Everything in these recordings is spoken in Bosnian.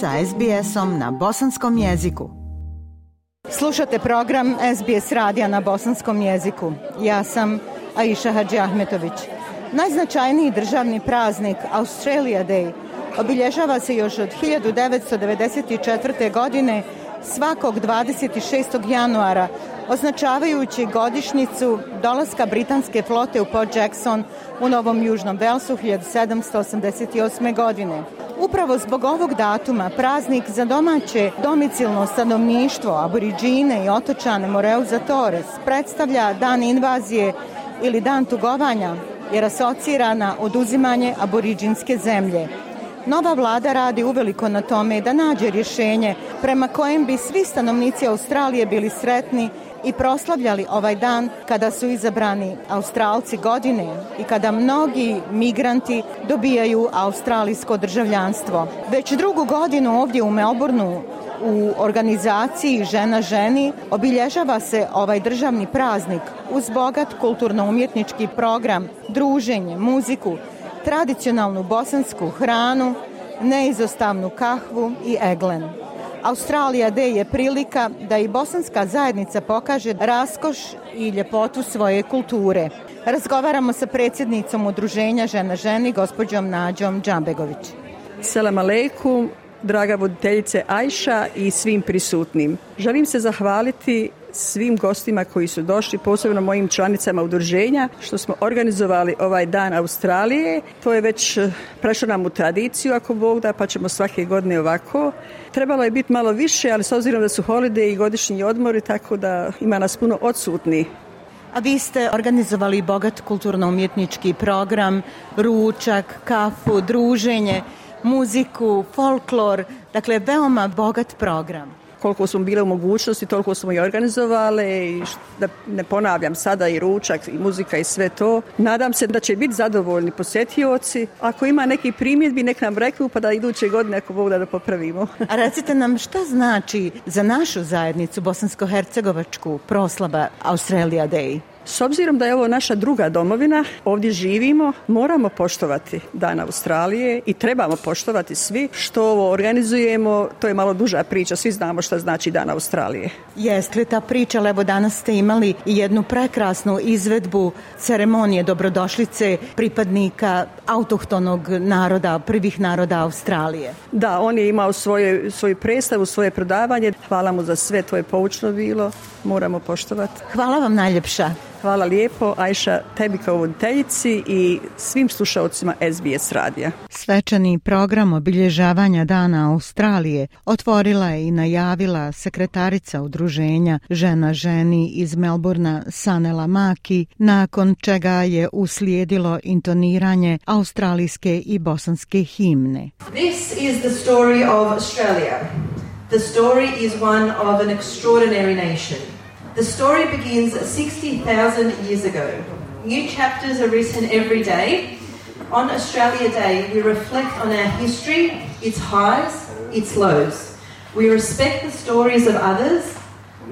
sa SBS-om na bosanskom jeziku. Slušate program SBS radija na bosanskom jeziku. Ja sam Aisha Hadži Ahmetović. Najznačajniji državni praznik Australia Day obilježava se još od 1994. godine svakog 26. januara označavajući godišnicu dolaska britanske flote u Port Jackson u Novom Južnom Velsu 1788. godine. Upravo zbog ovog datuma praznik za domaće domicilno stanovništvo aboriđine i otočane Moreuza Torres predstavlja dan invazije ili dan tugovanja jer asocira na oduzimanje aboriđinske zemlje. Nova vlada radi uveliko na tome da nađe rješenje prema kojem bi svi stanovnici Australije bili sretni i proslavljali ovaj dan kada su izabrani Australci godine i kada mnogi migranti dobijaju australijsko državljanstvo. Već drugu godinu ovdje u Melbourneu u organizaciji Žena ženi obilježava se ovaj državni praznik uz bogat kulturno-umjetnički program, druženje, muziku, tradicionalnu bosansku hranu, neizostavnu kahvu i eglen. Australija D je prilika da i bosanska zajednica pokaže raskoš i ljepotu svoje kulture. Razgovaramo sa predsjednicom udruženja Žena ženi, gospođom Nađom Džambegović. Selam aleikum, draga voditeljice Ajša i svim prisutnim. Želim se zahvaliti svim gostima koji su došli, posebno mojim članicama udruženja, što smo organizovali ovaj dan Australije. To je već eh, prešlo nam u tradiciju, ako Bog da, pa ćemo svake godine ovako. Trebalo je biti malo više, ali s obzirom da su holide i godišnji odmori, tako da ima nas puno odsutni. A vi ste organizovali bogat kulturno-umjetnički program, ručak, kafu, druženje, muziku, folklor, dakle veoma bogat program koliko smo bile u mogućnosti, toliko smo i organizovale i da ne ponavljam sada i ručak i muzika i sve to. Nadam se da će biti zadovoljni posjetioci. Ako ima neki primjedbi, nek nam reku pa da iduće godine ako Bog da da popravimo. A recite nam šta znači za našu zajednicu bosansko-hercegovačku proslava Australia Day? S obzirom da je ovo naša druga domovina, ovdje živimo, moramo poštovati Dan Australije i trebamo poštovati svi što ovo organizujemo. To je malo duža priča, svi znamo šta znači Dan Australije. Jeste ta priča, ali evo danas ste imali jednu prekrasnu izvedbu ceremonije dobrodošlice pripadnika autohtonog naroda, prvih naroda Australije. Da, on je imao svoje, svoju predstavu, svoje predavanje. Hvala mu za sve, to je poučno bilo, moramo poštovati. Hvala vam najljepša. Hvala lijepo, Ajša, tebi kao voditeljici i svim slušalcima SBS radija. Svečani program obilježavanja Dana Australije otvorila je i najavila sekretarica udruženja Žena ženi iz Melburna Sanela Maki, nakon čega je uslijedilo intoniranje australijske i bosanske himne. This is the story of Australia. The story is one of an extraordinary nation. The story begins 60,000 years ago. New chapters are written every day. On Australia Day, we reflect on our history, its highs, its lows. We respect the stories of others,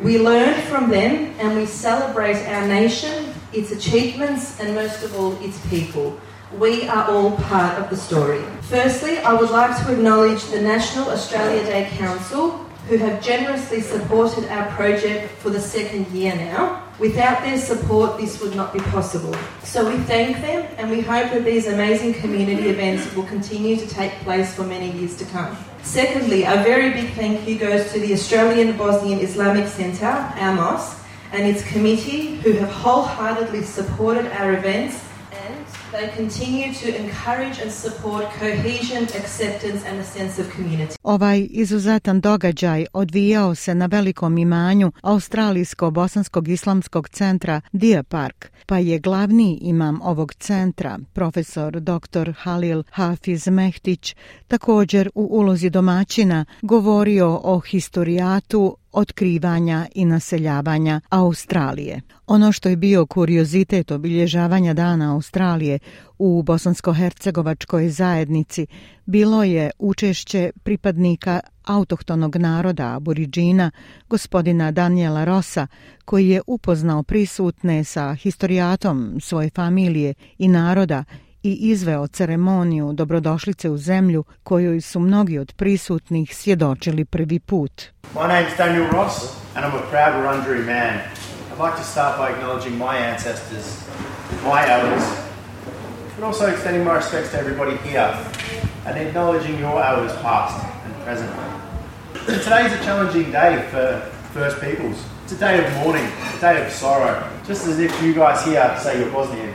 we learn from them, and we celebrate our nation, its achievements, and most of all, its people. We are all part of the story. Firstly, I would like to acknowledge the National Australia Day Council, who have generously supported our project for the second year now. Without their support, this would not be possible. So we thank them and we hope that these amazing community events will continue to take place for many years to come. Secondly, a very big thank you goes to the Australian Bosnian Islamic Centre, our mosque, and its committee who have wholeheartedly supported our events They continue to encourage and support cohesion, acceptance and a sense of community. Ovaj izuzetan događaj odvijao se na velikom imanju Australijsko-Bosanskog islamskog centra Dia Park, pa je glavni imam ovog centra, profesor dr. Halil Hafiz Mehtić, također u ulozi domaćina, govorio o historijatu otkrivanja i naseljavanja Australije. Ono što je bio kuriozitet obilježavanja dana Australije u bosansko-hercegovačkoj zajednici bilo je učešće pripadnika autohtonog naroda aboriđina gospodina Daniela Rosa koji je upoznao prisutne sa historijatom svoje familije i naroda i izveo ceremoniju dobrodošlice u zemlju kojoj su mnogi od prisutnih svjedočili prvi put. My name is Daniel Ross and I'm a proud Wurundjeri man. I'd like to start by acknowledging my ancestors, my elders, but also extending my respects to everybody here and acknowledging your elders past and present. Today is a challenging day for First Peoples. It's a day of mourning, a day of sorrow, just as if you guys here say you're Bosnian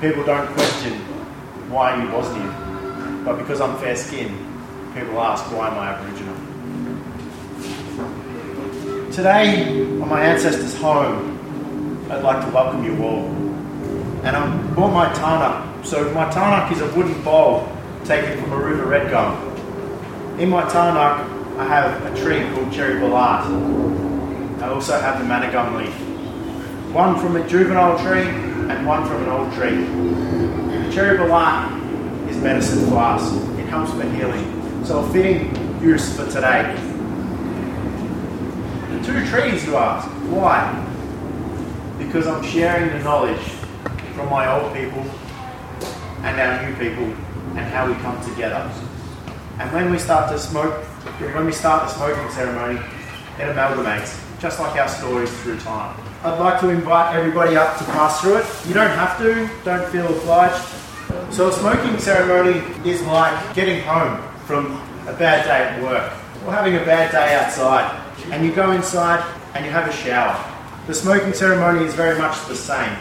people don't question why are you Bosnian, but because I'm fair skinned, people ask why am I Aboriginal. Today, on my ancestors' home, I'd like to welcome you all. And I brought my tana. So my tana is a wooden bowl taken from river red gum. In my tana, I have a tree called cherry ballard. I also have the managum leaf. One from a juvenile tree and one from an old tree. The cherubim is medicine for us. It helps for healing. So a fitting use for today. The two trees, you ask. Why? Because I'm sharing the knowledge from my old people and our new people and how we come together. And when we start to smoke, when we start the smoking ceremony, it amalgamates, just like our stories through time. I'd like to invite everybody up to pass through it. You don't have to, don't feel obliged. So a smoking ceremony is like getting home from a bad day at work or having a bad day outside and you go inside and you have a shower. The smoking ceremony is very much the same.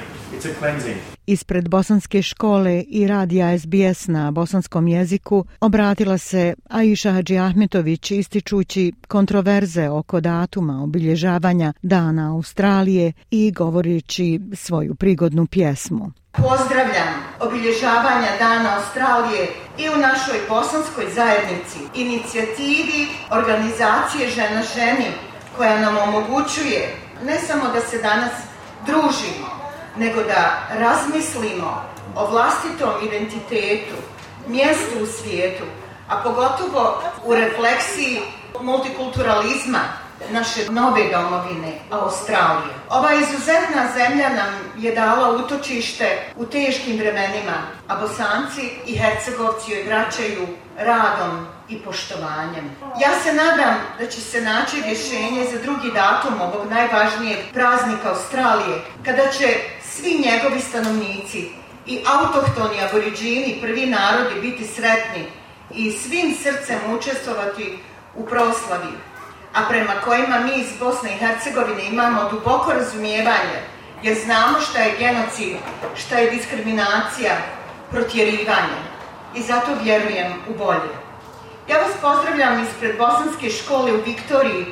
Ispred Bosanske škole i radija SBS na bosanskom jeziku obratila se Aisha Hadži Ahmetović ističući kontroverze oko datuma obilježavanja Dana Australije i govorići svoju prigodnu pjesmu. Pozdravljam obilježavanja Dana Australije i u našoj bosanskoj zajednici, inicijativi organizacije Žena ženi koja nam omogućuje ne samo da se danas družimo, nego da razmislimo o vlastitom identitetu, mjestu u svijetu, a pogotovo u refleksiji multikulturalizma naše nove domovine, Australije. Ova izuzetna zemlja nam je dala utočište u teškim vremenima, a bosanci i hercegovci joj vraćaju radom i poštovanjem. Ja se nadam da će se naći rješenje za drugi datum ovog najvažnijeg praznika Australije, kada će svi njegovi stanovnici i autohtoni aboriđini, prvi narodi, biti sretni i svim srcem učestvovati u proslavi, a prema kojima mi iz Bosne i Hercegovine imamo duboko razumijevanje, jer znamo šta je genocid, šta je diskriminacija, protjerivanje i zato vjerujem u bolje. Ja vas pozdravljam ispred Bosanske škole u Viktoriji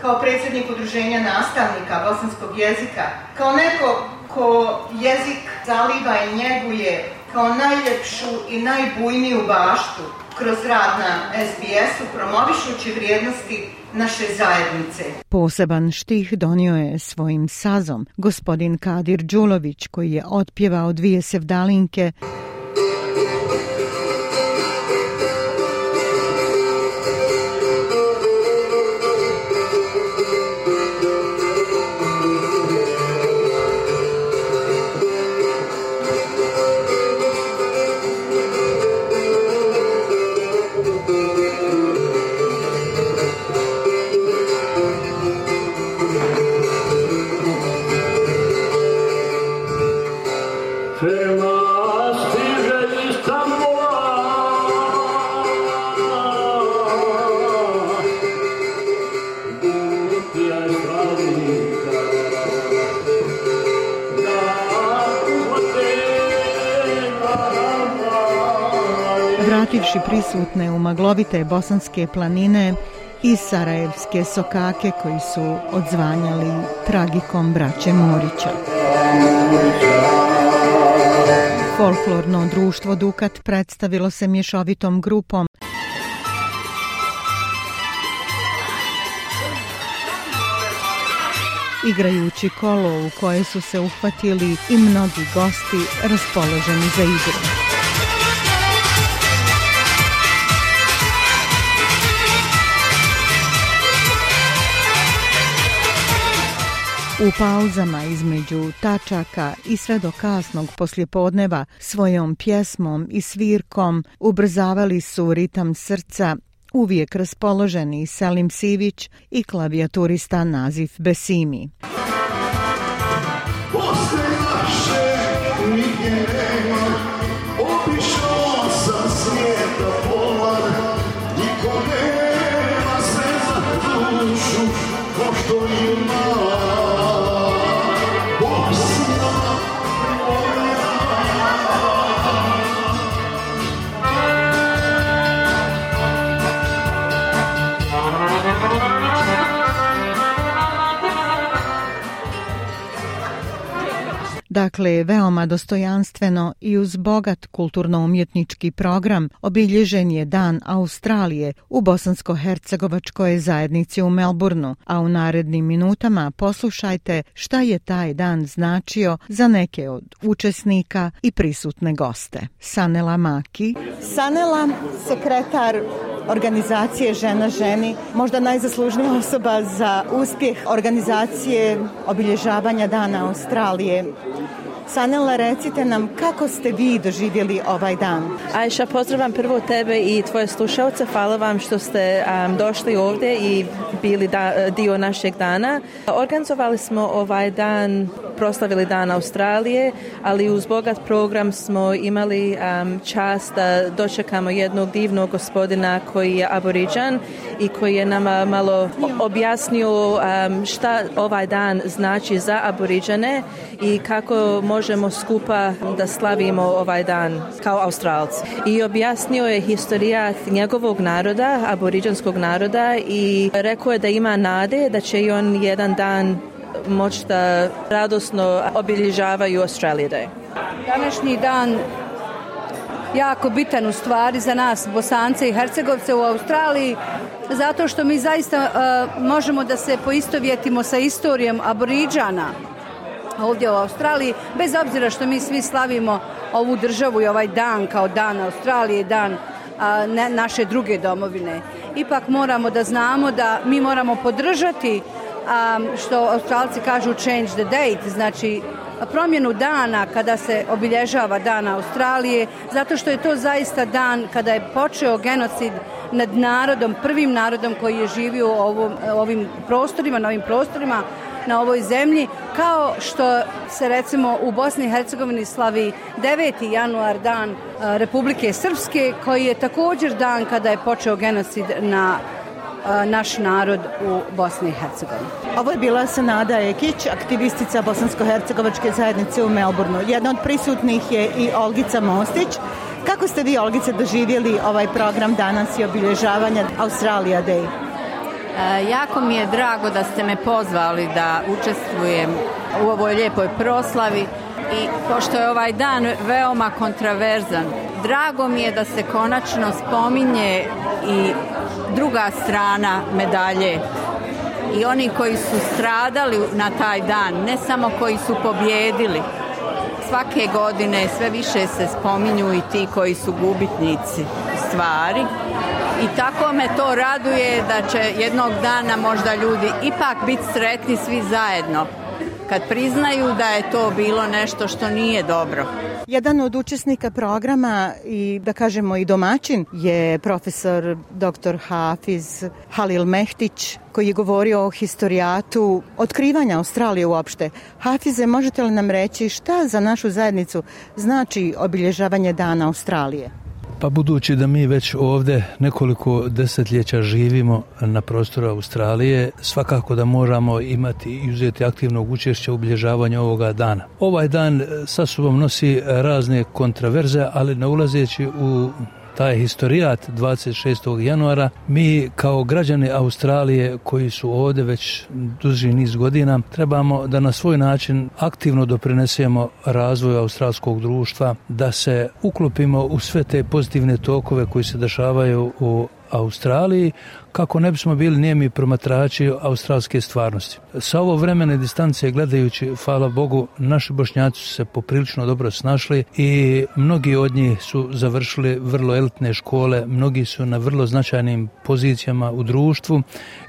kao predsjednik udruženja nastavnika bosanskog jezika, kao neko ko jezik zaliva i njeguje kao najljepšu i najbujniju baštu kroz rad na SBS-u promovišući vrijednosti naše zajednice. Poseban štih donio je svojim sazom gospodin Kadir Đulović koji je otpjevao dvije sevdalinke. Muzika naši prisutne u maglovite bosanske planine i sarajevske sokake koji su odzvanjali tragikom braće Morića. Folklorno društvo Dukat predstavilo se mješovitom grupom igrajući kolo u koje su se uhvatili i mnogi gosti raspoloženi za igru. U pauzama između tačaka i sve do kasnog poslijepodneva svojom pjesmom i svirkom ubrzavali su ritam srca uvijek raspoloženi Selim Sivić i klavijaturista Nazif Besimi. Besimi. Dakle, veoma dostojanstveno i uz bogat kulturno-umjetnički program obilježen je Dan Australije u Bosansko-Hercegovačkoj zajednici u Melbourneu, a u narednim minutama poslušajte šta je taj dan značio za neke od učesnika i prisutne goste. Sanela Maki. Sanela, sekretar organizacije Žena ženi, možda najzaslužnija osoba za uspjeh organizacije obilježavanja Dana Australije. Sanela, recite nam kako ste vi doživjeli ovaj dan? Ajša, pozdravam prvo tebe i tvoje slušalce. Hvala vam što ste um, došli ovdje i bili da, dio našeg dana. Organizovali smo ovaj dan, proslavili dan Australije, ali uz bogat program smo imali um, čast da dočekamo jednog divnog gospodina koji je aboriđan i koji je nama malo objasnio um, šta ovaj dan znači za aboriđane i kako možemo možemo skupa da slavimo ovaj dan kao Australci. I objasnio je historijat njegovog naroda, aboriđanskog naroda i rekao je da ima nade da će i on jedan dan moći da radosno obilježavaju Australije Day. Današnji dan jako bitan u stvari za nas Bosance i Hercegovce u Australiji zato što mi zaista uh, možemo da se poistovjetimo sa istorijom aboriđana ovdje u Australiji, bez obzira što mi svi slavimo ovu državu i ovaj dan kao dan Australije, dan a, ne, naše druge domovine. Ipak moramo da znamo da mi moramo podržati a, što Australci kažu change the date, znači promjenu dana kada se obilježava dana Australije, zato što je to zaista dan kada je počeo genocid nad narodom, prvim narodom koji je živio u ovim prostorima, na ovim prostorima, na ovoj zemlji, kao što se recimo u Bosni i Hercegovini slavi 9. januar dan e, Republike Srpske, koji je također dan kada je počeo genocid na e, naš narod u Bosni i Hercegovini. Ovo je bila Sanada Ekić, aktivistica Bosansko-Hercegovačke zajednice u Melbourneu. Jedna od prisutnih je i Olgica Mostić. Kako ste vi, Olgice, doživjeli ovaj program danas i obilježavanja Australia Day? E, jako mi je drago da ste me pozvali da učestvujem u ovoj lijepoj proslavi i pošto je ovaj dan veoma kontraverzan, drago mi je da se konačno spominje i druga strana medalje i oni koji su stradali na taj dan, ne samo koji su pobjedili. Svake godine sve više se spominju i ti koji su gubitnici stvari i tako me to raduje da će jednog dana možda ljudi ipak biti sretni svi zajedno kad priznaju da je to bilo nešto što nije dobro. Jedan od učesnika programa i da kažemo i domaćin je profesor dr. Hafiz Halil Mehtić koji je govorio o historijatu otkrivanja Australije uopšte. Hafize, možete li nam reći šta za našu zajednicu znači obilježavanje dana Australije? Pa budući da mi već ovde nekoliko desetljeća živimo na prostoru Australije, svakako da moramo imati i uzeti aktivnog učešća u obilježavanju ovoga dana. Ovaj dan sa sobom nosi razne kontraverze, ali ne ulazeći u taj historijat 26. januara, mi kao građani Australije koji su ovde već duži niz godina, trebamo da na svoj način aktivno doprinesemo razvoju australskog društva, da se uklopimo u sve te pozitivne tokove koji se dešavaju u Australiji, kako ne bismo bili njemi promatrači australske stvarnosti. Sa ovo vremene distancije gledajući, hvala Bogu, naši bošnjaci su se poprilično dobro snašli i mnogi od njih su završili vrlo elitne škole, mnogi su na vrlo značajnim pozicijama u društvu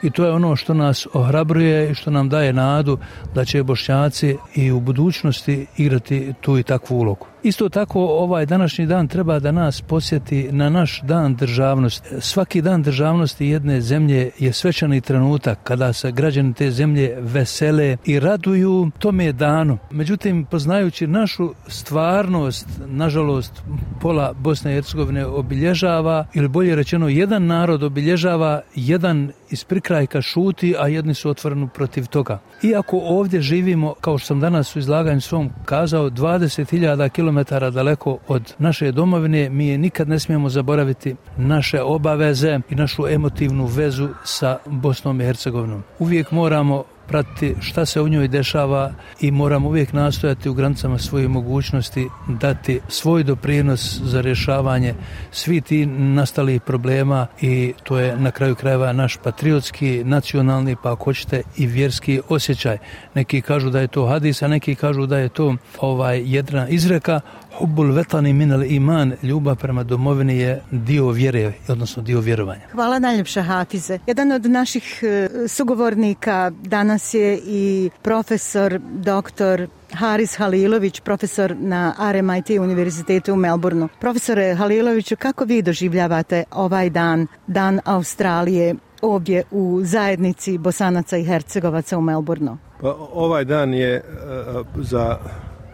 i to je ono što nas ohrabruje i što nam daje nadu da će bošnjaci i u budućnosti igrati tu i takvu ulogu. Isto tako ovaj današnji dan treba da nas posjeti na naš dan državnosti. Svaki dan državnosti jedne jedne zemlje je svečani trenutak kada se građani te zemlje vesele i raduju tome danu. Međutim, poznajući našu stvarnost, nažalost, pola Bosne i Hercegovine obilježava, ili bolje rečeno, jedan narod obilježava jedan iz prikrajka šuti, a jedni su otvoreno protiv toga. Iako ovdje živimo, kao što sam danas u izlaganju svom kazao, 20.000 km daleko od naše domovine, mi je nikad ne smijemo zaboraviti naše obaveze i našu emotivnu vezu sa Bosnom i Hercegovinom. Uvijek moramo pratiti šta se u njoj dešava i moram uvijek nastojati u granicama svoje mogućnosti dati svoj doprinos za rješavanje svi ti nastalih problema i to je na kraju krajeva naš patriotski, nacionalni pa ako hoćete i vjerski osjećaj. Neki kažu da je to hadis, a neki kažu da je to ovaj jedna izreka. Hubbul vetani min al iman, ljubav prema domovini je dio vjere, odnosno dio vjerovanja. Hvala najljepša Hafize. Jedan od naših e, sugovornika danas je i profesor, doktor Haris Halilović, profesor na RMIT Univerzitetu u Melbourneu. Profesore Haliloviću, kako vi doživljavate ovaj dan, dan Australije, ovdje u zajednici Bosanaca i Hercegovaca u Melbourneu? Pa, ovaj dan je uh, za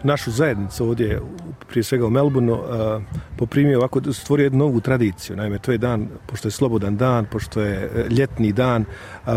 našu zajednicu ovdje, prije svega u Melbourneu, uh, poprimio ovako, stvorio jednu novu tradiciju. Naime, to je dan, pošto je slobodan dan, pošto je e, ljetni dan, uh,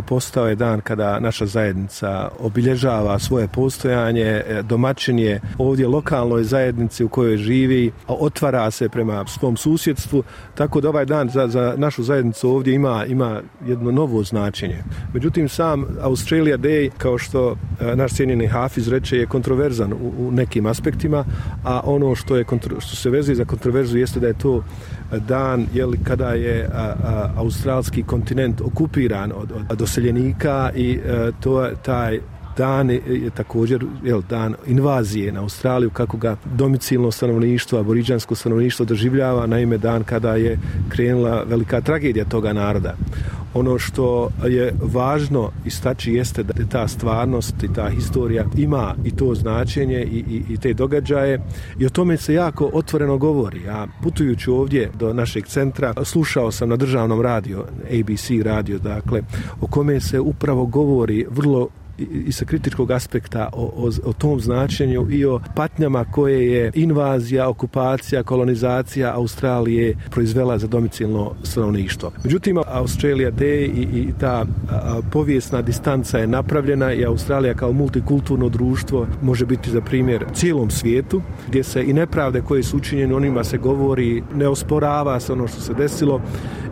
postao je dan kada naša zajednica obilježava svoje postojanje, e, domaćin je ovdje lokalnoj zajednici u kojoj živi, otvara se prema svom susjedstvu, tako da ovaj dan za, za našu zajednicu ovdje ima, ima jedno novo značenje. Međutim, sam Australia Day, kao što e, naš cijenjeni Hafiz reče, je kontroverzan u, u nekim aspektima, a ono što, je kontro, što se vezi za kontroverzu jeste da je to dan jeli, kada je a, a, australski kontinent okupiran od, od doseljenika i a, e, to je taj dan je također jel, dan invazije na Australiju, kako ga domicilno stanovništvo, aboriđansko stanovništvo doživljava, naime dan kada je krenula velika tragedija toga naroda. Ono što je važno istači jeste da ta stvarnost i ta historija ima i to značenje i, i, i te događaje i o tome se jako otvoreno govori. A putujući ovdje do našeg centra slušao sam na državnom radio, ABC radio, dakle, o kome se upravo govori vrlo i sa kritičkog aspekta o, o, o tom značenju i o patnjama koje je invazija, okupacija, kolonizacija Australije proizvela za domicilno stanovništvo. Međutim, Australia Day i, i ta a, povijesna distanca je napravljena i Australija kao multikulturno društvo može biti za primjer cijelom svijetu gdje se i nepravde koje su učinjene onima se govori, ne osporava se ono što se desilo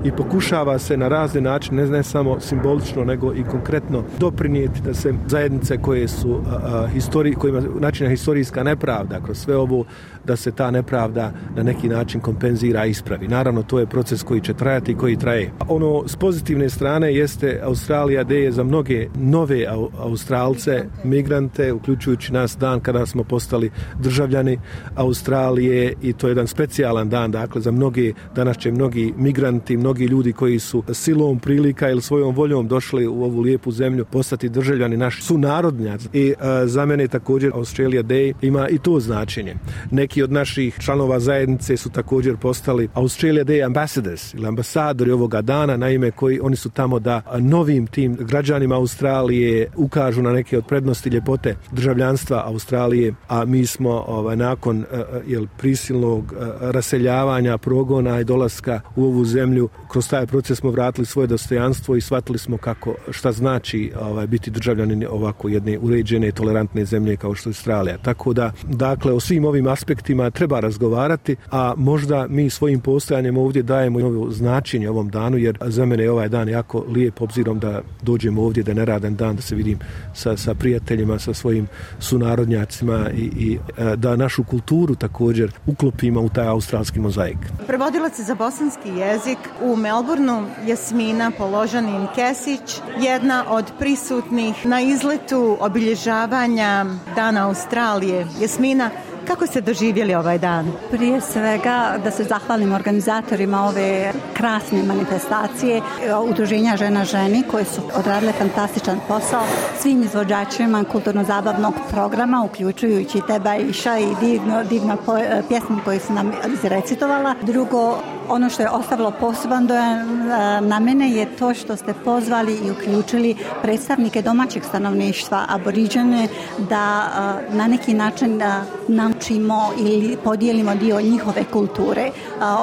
i pokušava se na razne načine, ne, ne samo simbolično nego i konkretno doprinijeti da se se zajednice koje su a, a, histori, kojima načina historijska nepravda kroz sve ovo da se ta nepravda na neki način kompenzira i ispravi. Naravno, to je proces koji će trajati i koji traje. Ono s pozitivne strane jeste Australija gde je za mnoge nove Australce, migrante. migrante, uključujući nas dan kada smo postali državljani Australije i to je jedan specijalan dan, dakle, za mnoge danas će mnogi migranti, mnogi ljudi koji su silom prilika ili svojom voljom došli u ovu lijepu zemlju postati državljani naš sunarodnjac i uh, za mene također Australia Day ima i to značenje. Neki od naših članova zajednice su također postali Australia Day Ambassadors ili ambasadori ovoga dana, naime koji oni su tamo da novim tim građanima Australije ukažu na neke od prednosti ljepote državljanstva Australije, a mi smo ovaj, nakon uh, jel, prisilnog uh, raseljavanja, progona i dolaska u ovu zemlju, kroz taj proces smo vratili svoje dostojanstvo i shvatili smo kako, šta znači ovaj, biti državljan građanin ovako jedne uređene i tolerantne zemlje kao što je Australija. Tako da, dakle, o svim ovim aspektima treba razgovarati, a možda mi svojim postojanjem ovdje dajemo novo značenje ovom danu, jer za mene je ovaj dan jako lijep obzirom da dođem ovdje, da ne radan dan, da se vidim sa, sa prijateljima, sa svojim sunarodnjacima i, i e, da našu kulturu također uklopimo u taj australski mozaik. Prevodilac za bosanski jezik u Melbourneu Jasmina Položanin Kesić, jedna od prisutnih na izletu obilježavanja Dana Australije. Jasmina, kako ste doživjeli ovaj dan? Prije svega da se zahvalim organizatorima ove krasne manifestacije Udruženja žena ženi koje su odradile fantastičan posao svim izvođačima kulturno-zabavnog programa, uključujući Teba Iša i divno, divno eh, pjesmu koju su nam izrecitovala. Drugo, Ono što je ostavilo poseban dojam e, na mene je to što ste pozvali i uključili predstavnike domaćeg stanovništva aboriđene da e, na neki način e, naučimo ili podijelimo dio njihove kulture.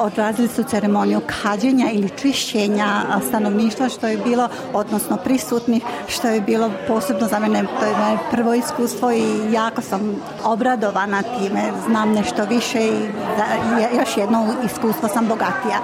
Odrazili su ceremoniju kađenja ili čišćenja stanovništva što je bilo, odnosno prisutnih, što je bilo posebno za mene to je moje prvo iskustvo i jako sam obradovana time, znam nešto više i još jedno iskustvo sam bogata partija.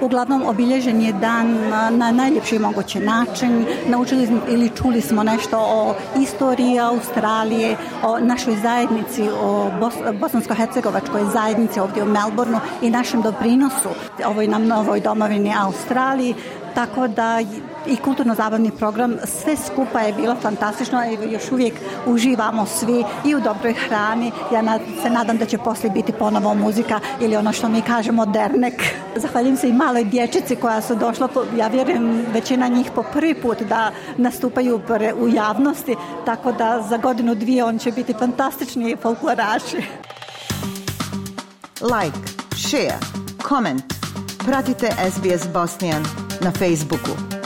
Uglavnom, obilježen je dan na najljepši mogući način. Naučili smo ili čuli smo nešto o istoriji Australije, o našoj zajednici, o Bos bosansko-hercegovačkoj zajednici ovdje u Melbourneu i našem doprinosu ovoj nam novoj domovini Australiji tako da i kulturno-zabavni program sve skupa je bilo fantastično i još uvijek uživamo svi i u dobroj hrani. Ja se nadam da će posle biti ponovo muzika ili ono što mi kažemo dernek. Zahvaljujem se i maloj dječici koja su došla, ja vjerujem većina njih po prvi put da nastupaju u javnosti, tako da za godinu dvije on će biti fantastični folkloraši. Like, share, comment. Pratite SBS Bosnijan. Bosnijan. na Facebook.